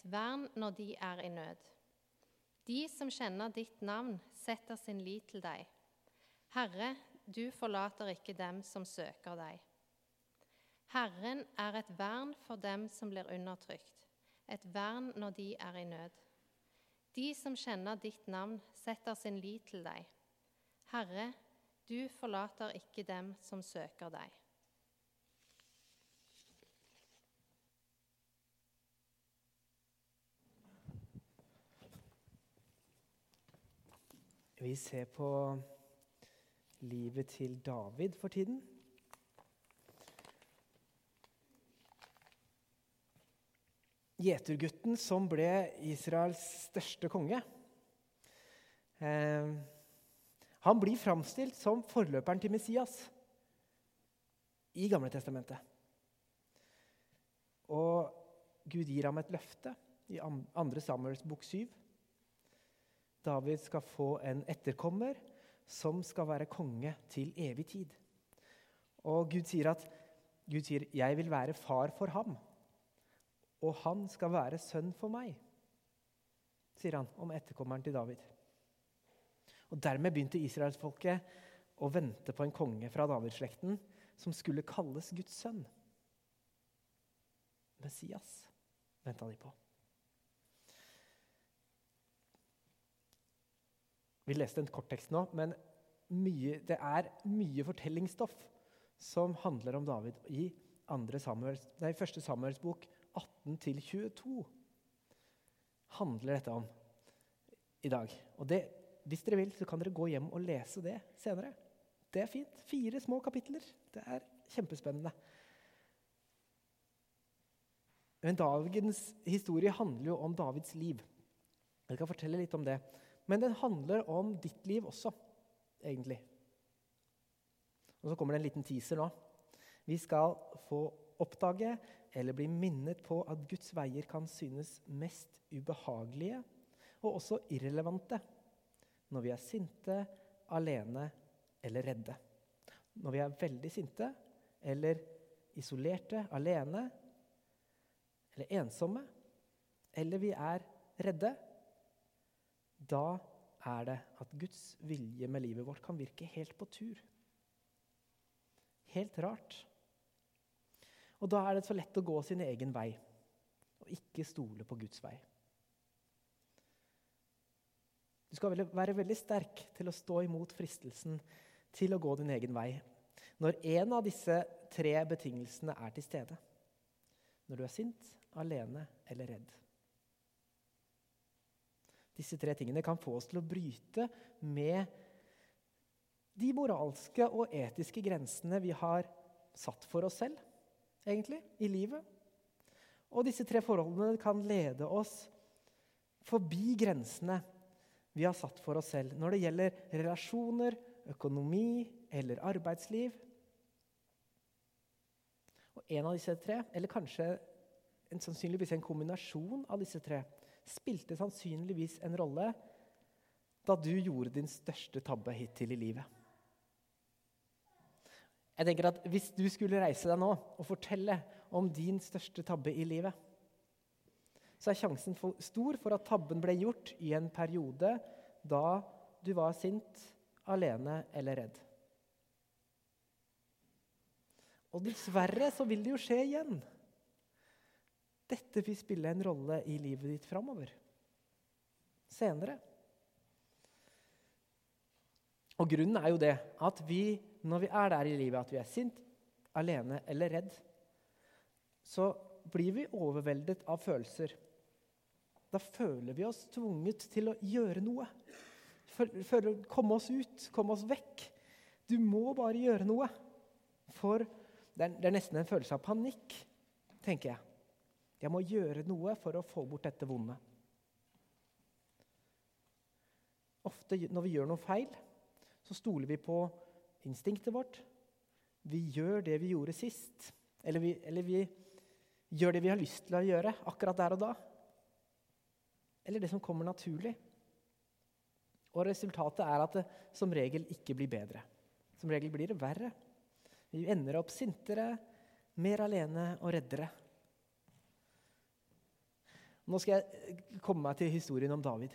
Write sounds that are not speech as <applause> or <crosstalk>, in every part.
et vern når de er i nød. De som kjenner ditt navn, setter sin lit til deg. Herre, du forlater ikke dem som søker deg. Herren er et vern for dem som blir undertrykt, et vern når de er i nød. De som kjenner ditt navn, setter sin lit til deg. Herre, du forlater ikke dem som søker deg. Vi ser på livet til David for tiden. Gjetergutten som ble Israels største konge. Eh, han blir framstilt som forløperen til Messias i Gamle Testamentet. Og Gud gir ham et løfte i 2. Samuels bok 7. David skal få en etterkommer som skal være konge til evig tid. Og Gud sier at Gud sier, 'Jeg vil være far for ham', og han skal være sønn for meg, sier han om etterkommeren til David. Og Dermed begynte israelsfolket å vente på en konge fra Davidsslekten som skulle kalles Guds sønn. Messias venta de på. Vi leste en korttekst nå, men mye, det er mye fortellingsstoff som handler om David i Samuels, nei, første Samuels bok 18-22. handler dette om i dag. Og det, Hvis dere vil, så kan dere gå hjem og lese det senere. Det er fint. Fire små kapitler. Det er kjempespennende. Men dagens historie handler jo om Davids liv. Jeg kan fortelle litt om det. Men den handler om ditt liv også, egentlig. Og så kommer det en liten teaser nå. Vi skal få oppdage eller bli minnet på at Guds veier kan synes mest ubehagelige og også irrelevante når vi er sinte, alene eller redde. Når vi er veldig sinte eller isolerte, alene eller ensomme, eller vi er redde da er det at Guds vilje med livet vårt kan virke helt på tur. Helt rart. Og da er det så lett å gå sin egen vei og ikke stole på Guds vei. Du skal være veldig sterk til å stå imot fristelsen til å gå din egen vei når en av disse tre betingelsene er til stede. Når du er sint, alene eller redd. Disse tre tingene kan få oss til å bryte med de moralske og etiske grensene vi har satt for oss selv egentlig, i livet. Og disse tre forholdene kan lede oss forbi grensene vi har satt for oss selv når det gjelder relasjoner, økonomi eller arbeidsliv. Og En av disse tre, eller kanskje en, sannsynligvis en kombinasjon av disse tre, spilte sannsynligvis en rolle da du gjorde din største tabbe hittil i livet. Jeg tenker at Hvis du skulle reise deg nå og fortelle om din største tabbe i livet, så er sjansen for, stor for at tabben ble gjort i en periode da du var sint, alene eller redd. Og dessverre så vil det jo skje igjen. Dette vil spille en rolle i livet ditt framover. Senere. Og grunnen er jo det at vi, når vi er der i livet at vi er sint, alene eller redd, så blir vi overveldet av følelser. Da føler vi oss tvunget til å gjøre noe. Å komme oss ut, komme oss vekk. Du må bare gjøre noe. For det er, det er nesten en følelse av panikk, tenker jeg. Jeg må gjøre noe for å få bort dette vonde. Ofte når vi gjør noe feil, så stoler vi på instinktet vårt. Vi gjør det vi gjorde sist. Eller vi, eller vi gjør det vi har lyst til å gjøre akkurat der og da. Eller det som kommer naturlig. Og resultatet er at det som regel ikke blir bedre. Som regel blir det verre. Vi ender opp sintere, mer alene og reddere. Nå skal jeg komme meg til historien om David.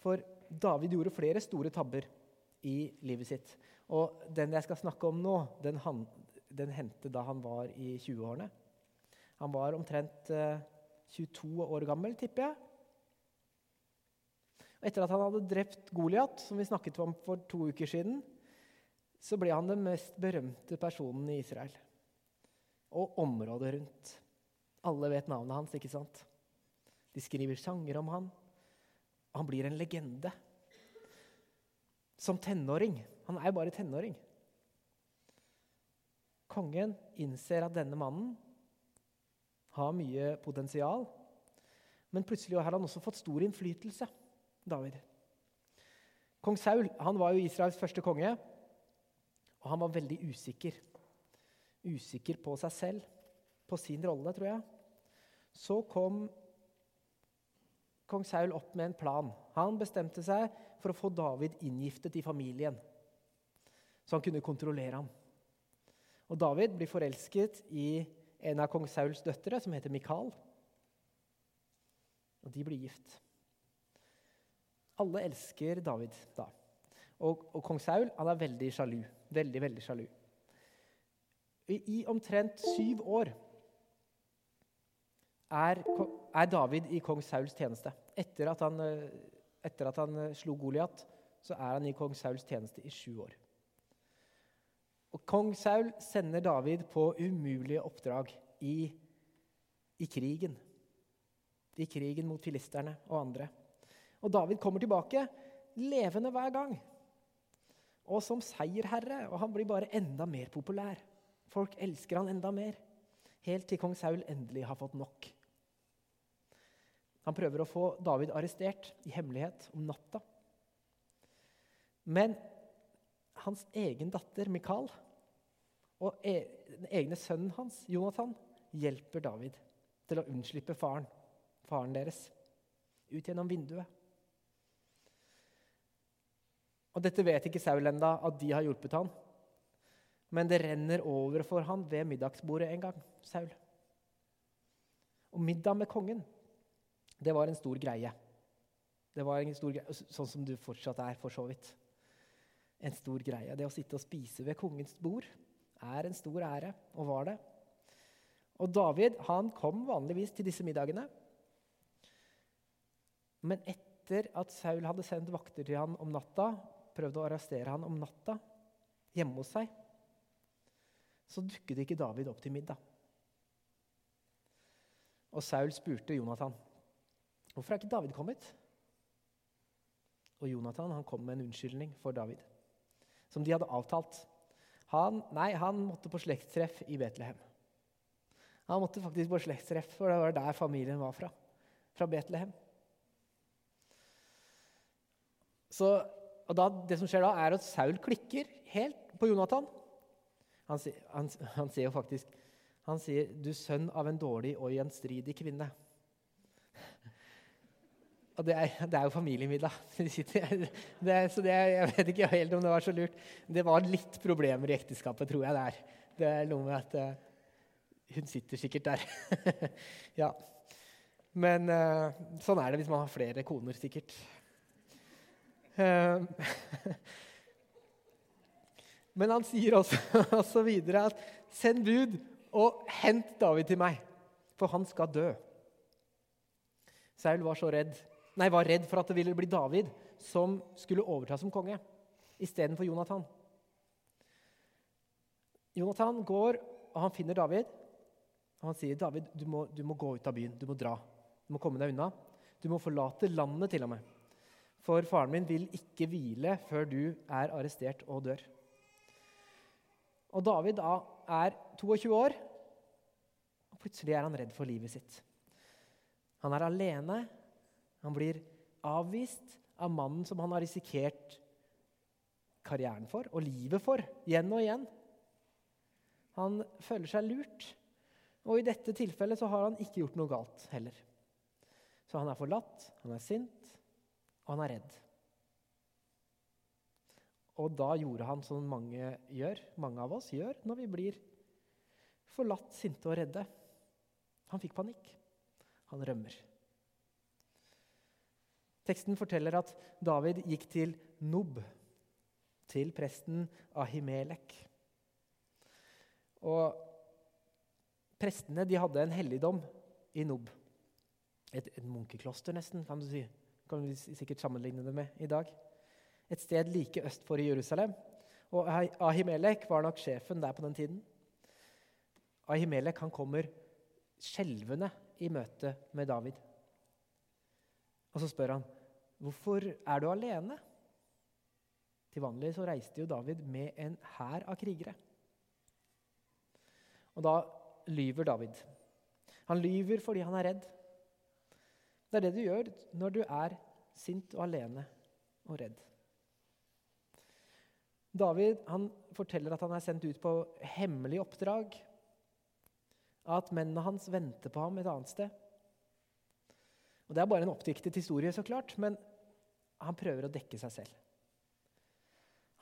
For David gjorde flere store tabber i livet sitt. Og den jeg skal snakke om nå, den, han, den hendte da han var i 20-årene. Han var omtrent eh, 22 år gammel, tipper jeg. Og etter at han hadde drept Goliat, som vi snakket om for to uker siden, så ble han den mest berømte personen i Israel. Og området rundt. Alle vet navnet hans, ikke sant? De skriver sanger om han. Han blir en legende. Som tenåring. Han er jo bare tenåring. Kongen innser at denne mannen har mye potensial, men plutselig har han også fått stor innflytelse, David. Kong Saul han var jo Israels første konge, og han var veldig usikker. Usikker på seg selv, på sin rolle, tror jeg. Så kom kong Saul opp med en plan. Han bestemte seg for å få David inngiftet i familien, så han kunne kontrollere ham. Og David blir forelsket i en av kong Sauls døtre, som heter Mikael. Og de blir gift. Alle elsker David da. Og, og kong Saul han er veldig sjalu. Veldig, veldig sjalu. I, i omtrent syv år er, er, David i kong Sauls tjeneste. Etter at han, etter at han slo Goliat, så er han i kong Sauls tjeneste i sju år. Og Kong Saul sender David på umulige oppdrag i, i krigen. I krigen mot filisterne og andre. Og David kommer tilbake levende hver gang. Og som seierherre. Og han blir bare enda mer populær. Folk elsker han enda mer. Helt til kong Saul endelig har fått nok. Han prøver å få David arrestert i hemmelighet om natta. Men hans egen datter Mikael og e, den egne sønnen hans, Jonathan, hjelper David til å unnslippe faren, faren deres, ut gjennom vinduet. Og Dette vet ikke Saul enda at de har hjulpet han. Men det renner over for han ved middagsbordet en gang. Saul. Og middag med kongen, det var en stor greie. Det var en stor greie, Sånn som du fortsatt er, for så vidt. En stor greie. Det å sitte og spise ved kongens bord er en stor ære, og var det. Og David han kom vanligvis til disse middagene. Men etter at Saul hadde sendt vakter til han om natta, prøvde å arrestere han om natta hjemme hos seg, så dukket ikke David opp til middag. Og Saul spurte Jonathan hvorfor er ikke David kommet. Og Jonathan han kom med en unnskyldning for David, som de hadde avtalt. Han, nei, han måtte på slektstreff i Betlehem. Han måtte faktisk på slektstreff, for det var der familien var fra. Fra Betlehem. Så, og da, Det som skjer da, er at Saul klikker helt på Jonathan. Han, sier jo faktisk Han sier 'du sønn av en dårlig og gjenstridig kvinne'. Og det er, det er jo familiemiddag. <laughs> Det så det jeg vet ikke helt om det var så lurt. Det var litt problemer i ekteskapet, tror jeg det er. Det er noe med at uh, Hun sitter sikkert der. <laughs> ja. Men uh, sånn er det hvis man har flere koner, sikkert. Uh, <laughs> men han sier også, også videre at 'send bud og hent David til meg, for han skal dø'. Saul var så redd nei, var redd for at det ville bli David som skulle overta som konge, istedenfor Jonathan. Jonathan går, og han finner David. Og han sier, 'David, du må, du må gå ut av byen. Du må dra. Du må komme deg unna. Du må forlate landet, til og med. For faren min vil ikke hvile før du er arrestert og dør.' Og David da er 22 år, og plutselig er han redd for livet sitt. Han er alene, han blir avvist av mannen som han har risikert karrieren for og livet for igjen og igjen. Han føler seg lurt, og i dette tilfellet så har han ikke gjort noe galt heller. Så han er forlatt, han er sint, og han er redd. Og da gjorde han som mange gjør, mange av oss gjør når vi blir forlatt, sinte og redde. Han fikk panikk. Han rømmer. Teksten forteller at David gikk til Nob, til presten Ahimelek. Og prestene de hadde en helligdom i Nob. Et, et munkekloster, nesten, kan du si. Kan vi sikkert sammenligne det med i dag. Et sted like øst for Jerusalem. Og Ahimelek var nok sjefen der på den tiden. Ahimelek han kommer skjelvende i møte med David. Og så spør han, 'Hvorfor er du alene?' Til vanlig så reiste jo David med en hær av krigere. Og da lyver David. Han lyver fordi han er redd. Det er det du gjør når du er sint og alene og redd. David han forteller at han er sendt ut på hemmelig oppdrag. At mennene hans venter på ham et annet sted. Og Det er bare en oppdiktet historie, så klart, men han prøver å dekke seg selv.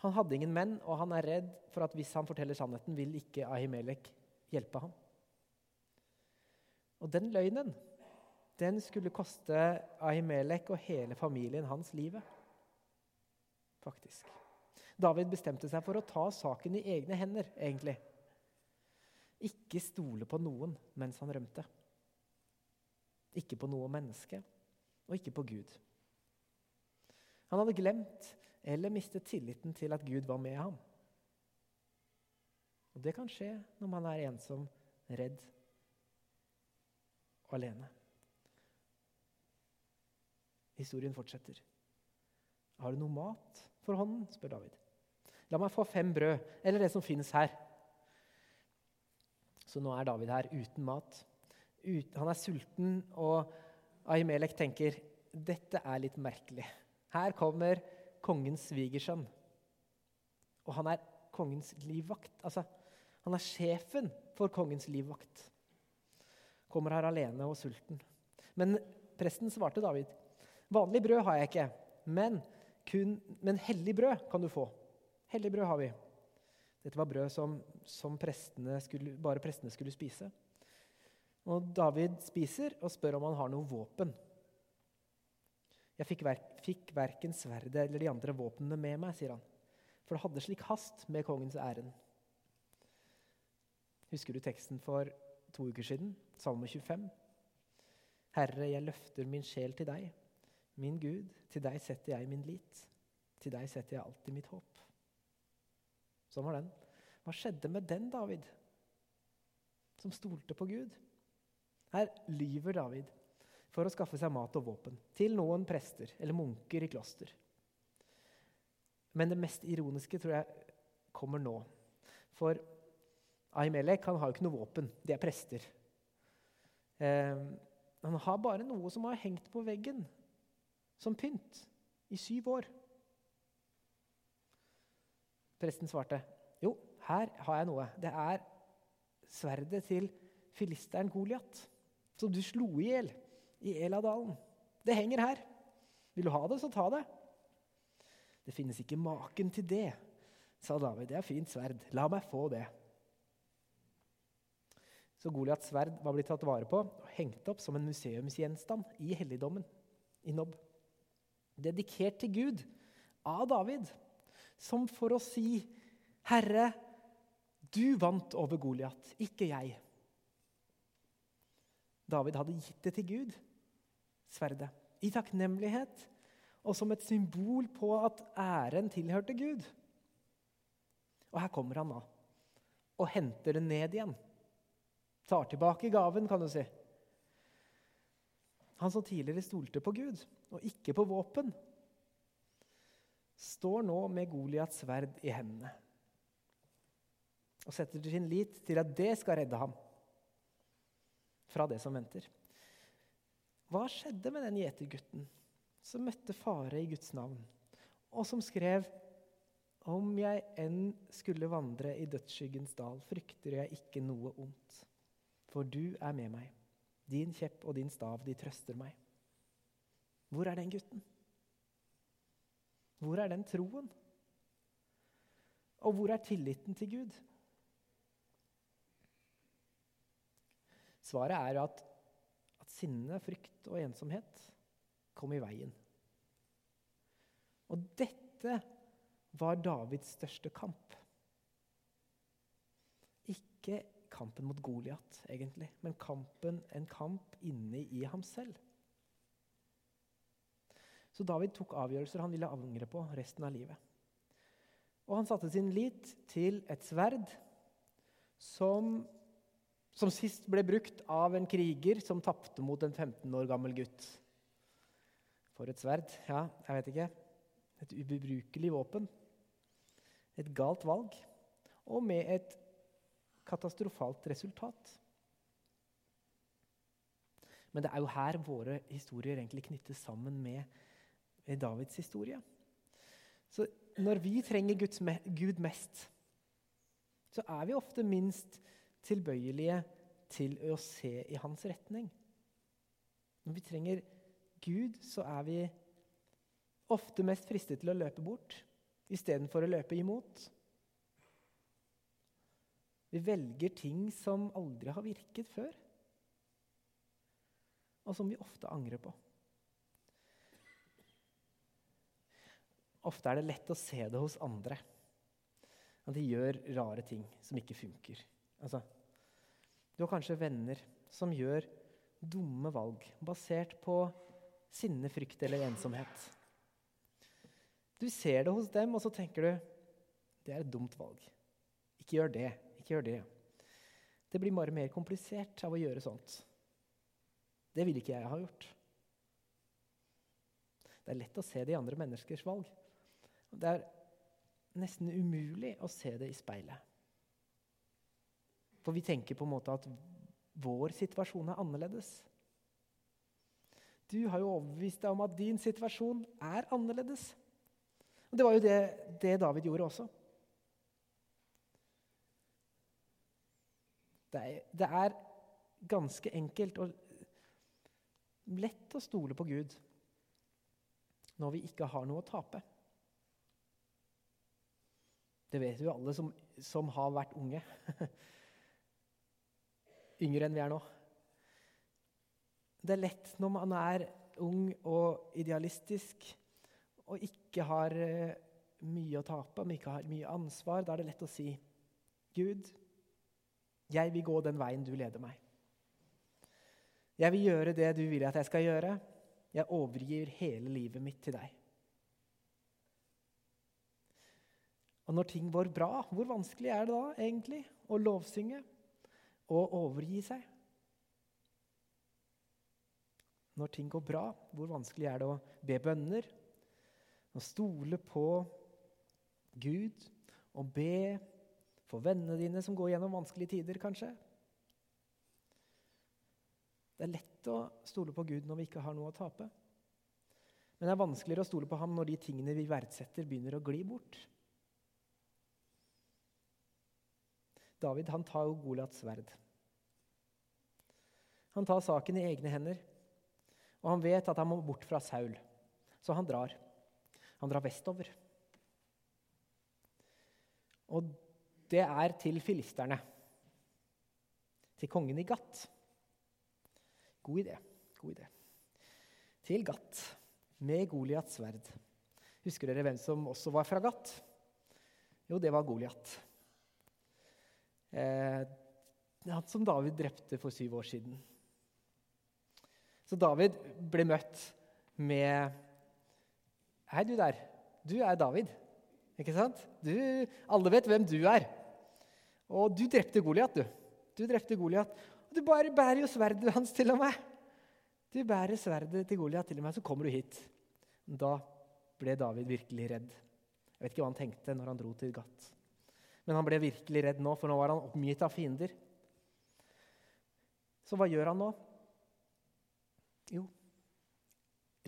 Han hadde ingen menn, og han er redd for at hvis han forteller sannheten, vil ikke Ahimelek hjelpe ham. Og den løgnen den skulle koste Ahimelek og hele familien hans livet. Faktisk. David bestemte seg for å ta saken i egne hender, egentlig. Ikke stole på noen mens han rømte. Ikke på noe menneske, og ikke på Gud. Han hadde glemt eller mistet tilliten til at Gud var med ham. Og Det kan skje når man er ensom, redd og alene. Historien fortsetter. Har du noe mat for hånden? spør David. La meg få fem brød, eller det som finnes her. Så nå er David her uten mat. Han er sulten, og Ahimelek tenker dette er litt merkelig. Her kommer kongens svigersønn. Og han er kongens livvakt. Altså, han er sjefen for kongens livvakt. Kommer her alene og sulten. Men presten svarte David. Vanlig brød har jeg ikke, men, kun, men hellig brød kan du få. Hellig brød har vi. Dette var brød som, som prestene skulle, bare prestene skulle spise. Og David spiser og spør om han har noe våpen. Jeg fikk, ver fikk verken sverdet eller de andre våpnene med meg, sier han. For det hadde slik hast med kongens ærend. Husker du teksten for to uker siden? Salme 25. Herre, jeg løfter min sjel til deg. Min Gud, til deg setter jeg min lit. Til deg setter jeg alltid mitt håp. Sånn var den. Hva skjedde med den David, som stolte på Gud? Her lyver David for å skaffe seg mat og våpen til noen prester eller munker i kloster. Men det mest ironiske tror jeg kommer nå. For Ahimelek han har jo ikke noe våpen. De er prester. Eh, han har bare noe som har hengt på veggen som pynt i syv år. Presten svarte, 'Jo, her har jeg noe. Det er sverdet til filisteren Goliat, som du slo i hjel i Eladalen. Det henger her. Vil du ha det, så ta det.' 'Det finnes ikke maken til det', sa David. 'Det er fint sverd. La meg få det.' Så Goliats sverd var blitt tatt vare på og hengt opp som en museumsgjenstand i helligdommen i Nob. Dedikert til Gud av David som for å si, 'Herre, du vant over Goliat, ikke jeg.' David hadde gitt det til Gud, sverdet, i takknemlighet og som et symbol på at æren tilhørte Gud. Og her kommer han da og henter det ned igjen. Tar tilbake gaven, kan du si. Han som tidligere stolte på Gud og ikke på våpen, står nå med Goliats sverd i hendene og setter sin lit til at det skal redde ham fra det som venter. Hva skjedde med den gjetergutten som møtte fare i Guds navn, og som skrev om jeg enn skulle vandre i dødsskyggens dal, frykter jeg ikke noe ondt, for du er med meg. Din kjepp og din stav, de trøster meg. Hvor er den gutten? Hvor er den troen? Og hvor er tilliten til Gud? Svaret er at, at sinne, frykt og ensomhet kom i veien Og dette var Davids største kamp. Ikke kampen mot Goliat, egentlig, men kampen, en kamp inni i ham selv. Så David tok avgjørelser han ville angre på resten av livet. Og han satte sin lit til et sverd som, som sist ble brukt av en kriger som tapte mot en 15 år gammel gutt. For et sverd. Ja, jeg vet ikke. Et ubebrukelig våpen. Et galt valg. Og med et katastrofalt resultat. Men det er jo her våre historier egentlig knyttes sammen med, Davids historie. Så når vi trenger Guds, Gud mest, så er vi ofte minst tilbøyelige til å se i hans retning. Når vi trenger Gud, så er vi ofte mest fristet til å løpe bort istedenfor å løpe imot. Vi velger ting som aldri har virket før, og som vi ofte angrer på. Ofte er det lett å se det hos andre. At de gjør rare ting som ikke funker. Altså, du har kanskje venner som gjør dumme valg basert på sinne, frykt eller ensomhet. Du ser det hos dem, og så tenker du det er et dumt valg. Ikke gjør det. Ikke gjør det. Det blir bare mer komplisert av å gjøre sånt. Det vil ikke jeg ha gjort. Det er lett å se det i andre menneskers valg. Det er nesten umulig å se det i speilet. For vi tenker på en måte at vår situasjon er annerledes. Du har jo overbevist deg om at din situasjon er annerledes. Og Det var jo det, det David gjorde også. Det er, det er ganske enkelt og lett å stole på Gud når vi ikke har noe å tape. Det vet jo alle som, som har vært unge. <laughs> Yngre enn vi er nå. Det er lett når man er ung og idealistisk og ikke har eh, mye å tape, men ikke har mye ansvar. Da er det lett å si, 'Gud, jeg vil gå den veien du leder meg.' 'Jeg vil gjøre det du vil at jeg skal gjøre.' 'Jeg overgir hele livet mitt til deg.' Og når ting går bra, hvor vanskelig er det da egentlig å lovsynge og overgi seg? Når ting går bra, hvor vanskelig er det å be bønner, å stole på Gud og be for vennene dine som går gjennom vanskelige tider, kanskje? Det er lett å stole på Gud når vi ikke har noe å tape. Men det er vanskeligere å stole på ham når de tingene vi verdsetter, begynner å gli bort. David han tar jo Goliats sverd. Han tar saken i egne hender, og han vet at han må bort fra Saul. Så han drar. Han drar vestover. Og det er til filisterne. Til kongen i Gat. God idé. God idé. Til Gat med Goliats sverd. Husker dere hvem som også var fra Gat? Jo, det var Goliat. Eh, som David drepte for syv år siden. Så David ble møtt med Hei, du der. Du er David. Ikke sant? Du, alle vet hvem du er. Og du drepte Goliat, du. Du drepte Goliat. Og du bare bærer jo sverdet hans til og med. Du bærer sverdet til Goliat til og med, så kommer du hit. Da ble David virkelig redd. Jeg vet ikke hva han tenkte når han dro til Gat. Men han ble virkelig redd nå, for nå var han oppgitt av fiender. Så hva gjør han nå? Jo,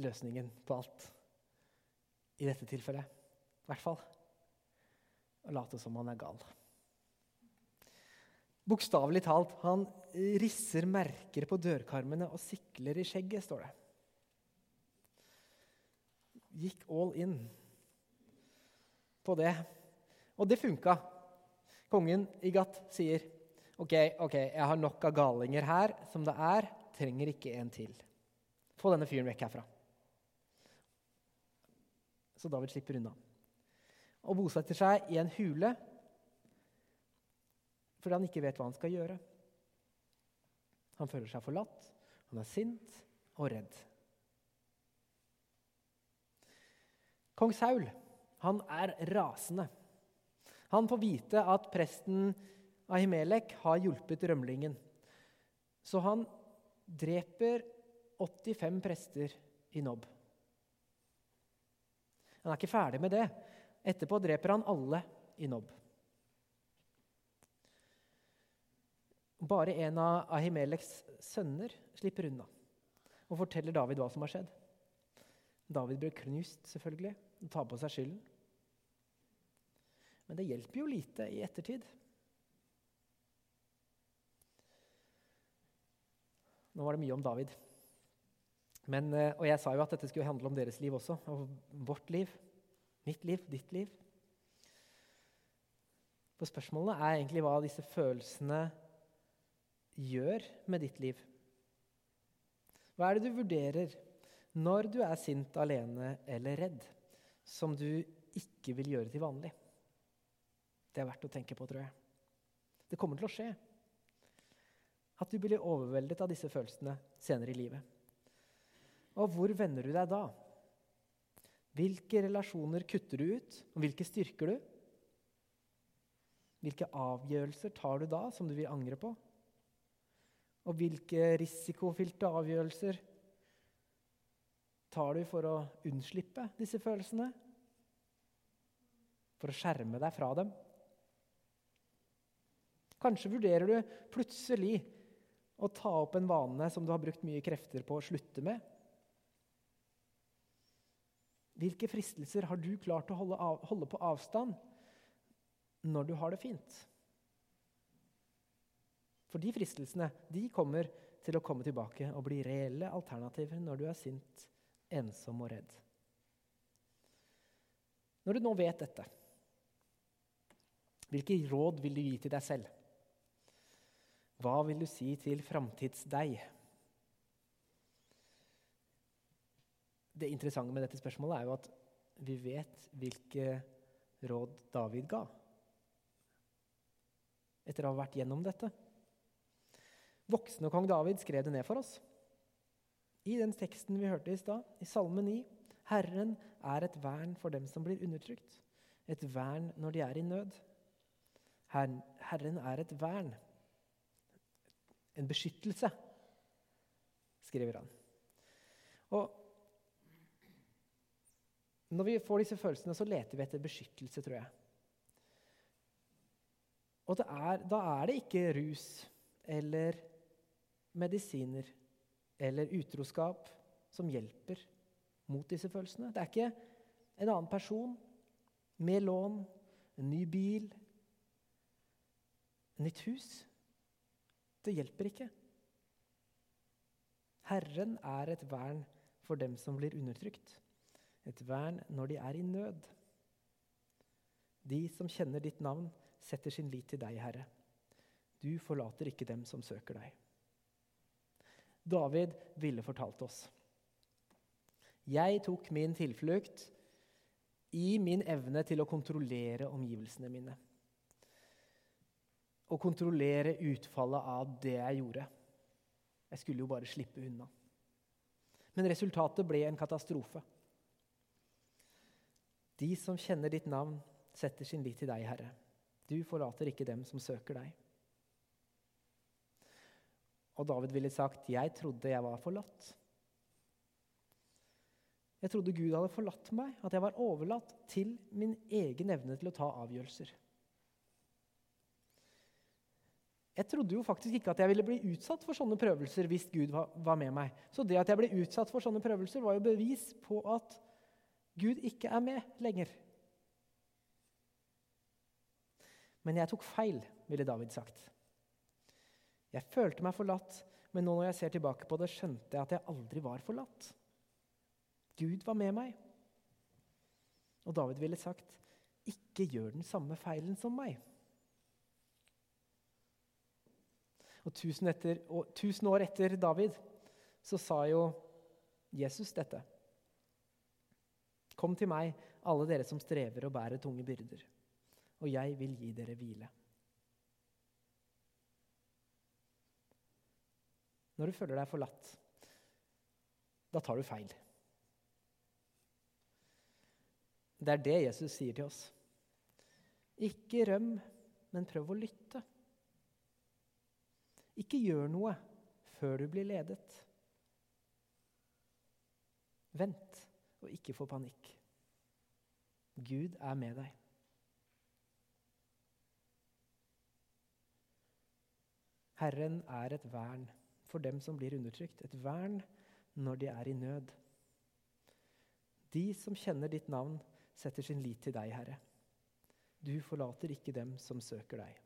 løsningen på alt. I dette tilfellet, i hvert fall. Å late som han er gal. Bokstavelig talt, han risser merker på dørkarmene og sikler i skjegget, står det. Gikk all in på det. Og det funka. Kongen i Gat sier ok, ok, jeg har nok av galinger her som det er. Trenger ikke en til. Få denne fyren vekk herfra. Så David slipper unna. Og bosetter seg i en hule fordi han ikke vet hva han skal gjøre. Han føler seg forlatt, han er sint og redd. Kong Saul han er rasende. Han får vite at presten Ahimelek har hjulpet rømlingen. Så han dreper 85 prester i Nob. Han er ikke ferdig med det. Etterpå dreper han alle i Nob. Bare en av Ahimeleks sønner slipper unna og forteller David hva som har skjedd. David blir knust, selvfølgelig, og tar på seg skylden. Men det hjelper jo lite i ettertid. Nå var det mye om David. Men, eh, og jeg sa jo at dette skulle handle om deres liv også. Og vårt liv. Mitt liv, ditt liv. For spørsmålene er egentlig hva disse følelsene gjør med ditt liv. Hva er det du vurderer når du er sint, alene eller redd, som du ikke vil gjøre til vanlig? Det er verdt å tenke på, tror jeg. Det kommer til å skje. At du blir overveldet av disse følelsene senere i livet. Og hvor vender du deg da? Hvilke relasjoner kutter du ut, og hvilke styrker du? Hvilke avgjørelser tar du da som du vil angre på? Og hvilke risikofylte avgjørelser tar du for å unnslippe disse følelsene? For å skjerme deg fra dem? Kanskje vurderer du plutselig å ta opp en vane som du har brukt mye krefter på å slutte med. Hvilke fristelser har du klart å holde, av, holde på avstand når du har det fint? For de fristelsene de kommer til å komme tilbake og bli reelle alternativer når du er sint, ensom og redd. Når du nå vet dette, hvilke råd vil du gi til deg selv? Hva vil du si til framtids-deg? Det interessante med dette spørsmålet er jo at vi vet hvilke råd David ga etter å ha vært gjennom dette. Voksne kong David skrev det ned for oss. I den teksten vi hørte i stad, i Salme 9. Herren er et vern for dem som blir undertrykt, et vern når de er i nød. Herren er et vern en beskyttelse, skriver han. Og når vi får disse følelsene, så leter vi etter beskyttelse, tror jeg. Og er, da er det ikke rus eller medisiner eller utroskap som hjelper mot disse følelsene. Det er ikke en annen person med lån, en ny bil, nytt hus det hjelper ikke. Herren er et vern for dem som blir undertrykt. Et vern når de er i nød. De som kjenner ditt navn, setter sin lit til deg, Herre. Du forlater ikke dem som søker deg. David ville fortalt oss. Jeg tok min tilflukt i min evne til å kontrollere omgivelsene mine å kontrollere utfallet av det jeg gjorde. Jeg skulle jo bare slippe unna. Men resultatet ble en katastrofe. De som kjenner ditt navn, setter sin lit til deg, Herre. Du forlater ikke dem som søker deg. Og David ville sagt, 'Jeg trodde jeg var forlatt'. Jeg trodde Gud hadde forlatt meg, at jeg var overlatt til min egen evne til å ta avgjørelser. Jeg trodde jo faktisk ikke at jeg ville bli utsatt for sånne prøvelser hvis Gud var med meg. Så det at jeg ble utsatt for sånne prøvelser, var jo bevis på at Gud ikke er med lenger. Men jeg tok feil, ville David sagt. Jeg følte meg forlatt, men nå når jeg ser tilbake på det, skjønte jeg at jeg aldri var forlatt. Gud var med meg. Og David ville sagt, 'Ikke gjør den samme feilen som meg'. Og tusen, etter, og tusen år etter David så sa jo Jesus dette. Kom til meg, alle dere som strever og bærer tunge byrder, og jeg vil gi dere hvile. Når du føler deg forlatt, da tar du feil. Det er det Jesus sier til oss. Ikke røm, men prøv å lytte. Ikke gjør noe før du blir ledet. Vent og ikke få panikk. Gud er med deg. Herren er et vern for dem som blir undertrykt, et vern når de er i nød. De som kjenner ditt navn, setter sin lit til deg, Herre. Du forlater ikke dem som søker deg.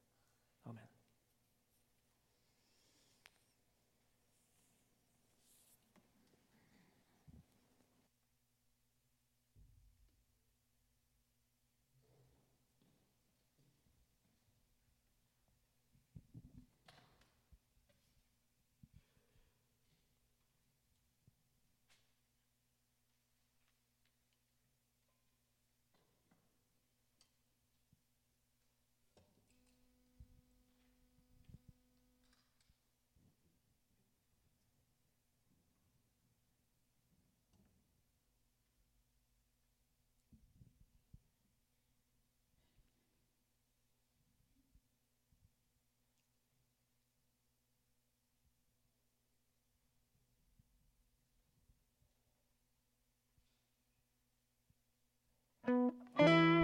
Música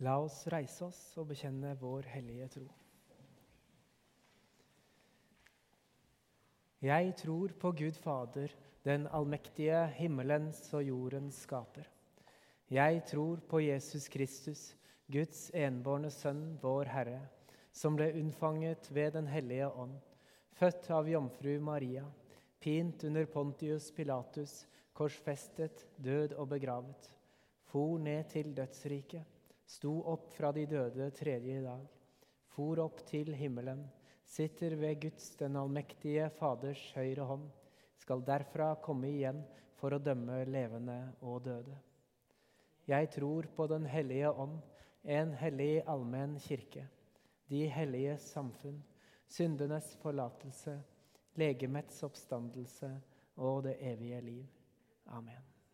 La oss reise oss og bekjenne vår hellige tro. Jeg tror på Gud Fader, den allmektige himmelens og jordens skaper. Jeg tror på Jesus Kristus, Guds enbårne Sønn, vår Herre, som ble unnfanget ved Den hellige ånd, født av jomfru Maria, pint under Pontius Pilatus, korsfestet, død og begravet, for ned til dødsriket sto opp fra de døde tredje dag, for opp til himmelen, sitter ved Guds den allmektige Faders høyre hånd, skal derfra komme igjen for å dømme levende og døde. Jeg tror på Den hellige ånd, en hellig allmenn kirke, de hellige samfunn, syndenes forlatelse, legemets oppstandelse og det evige liv. Amen.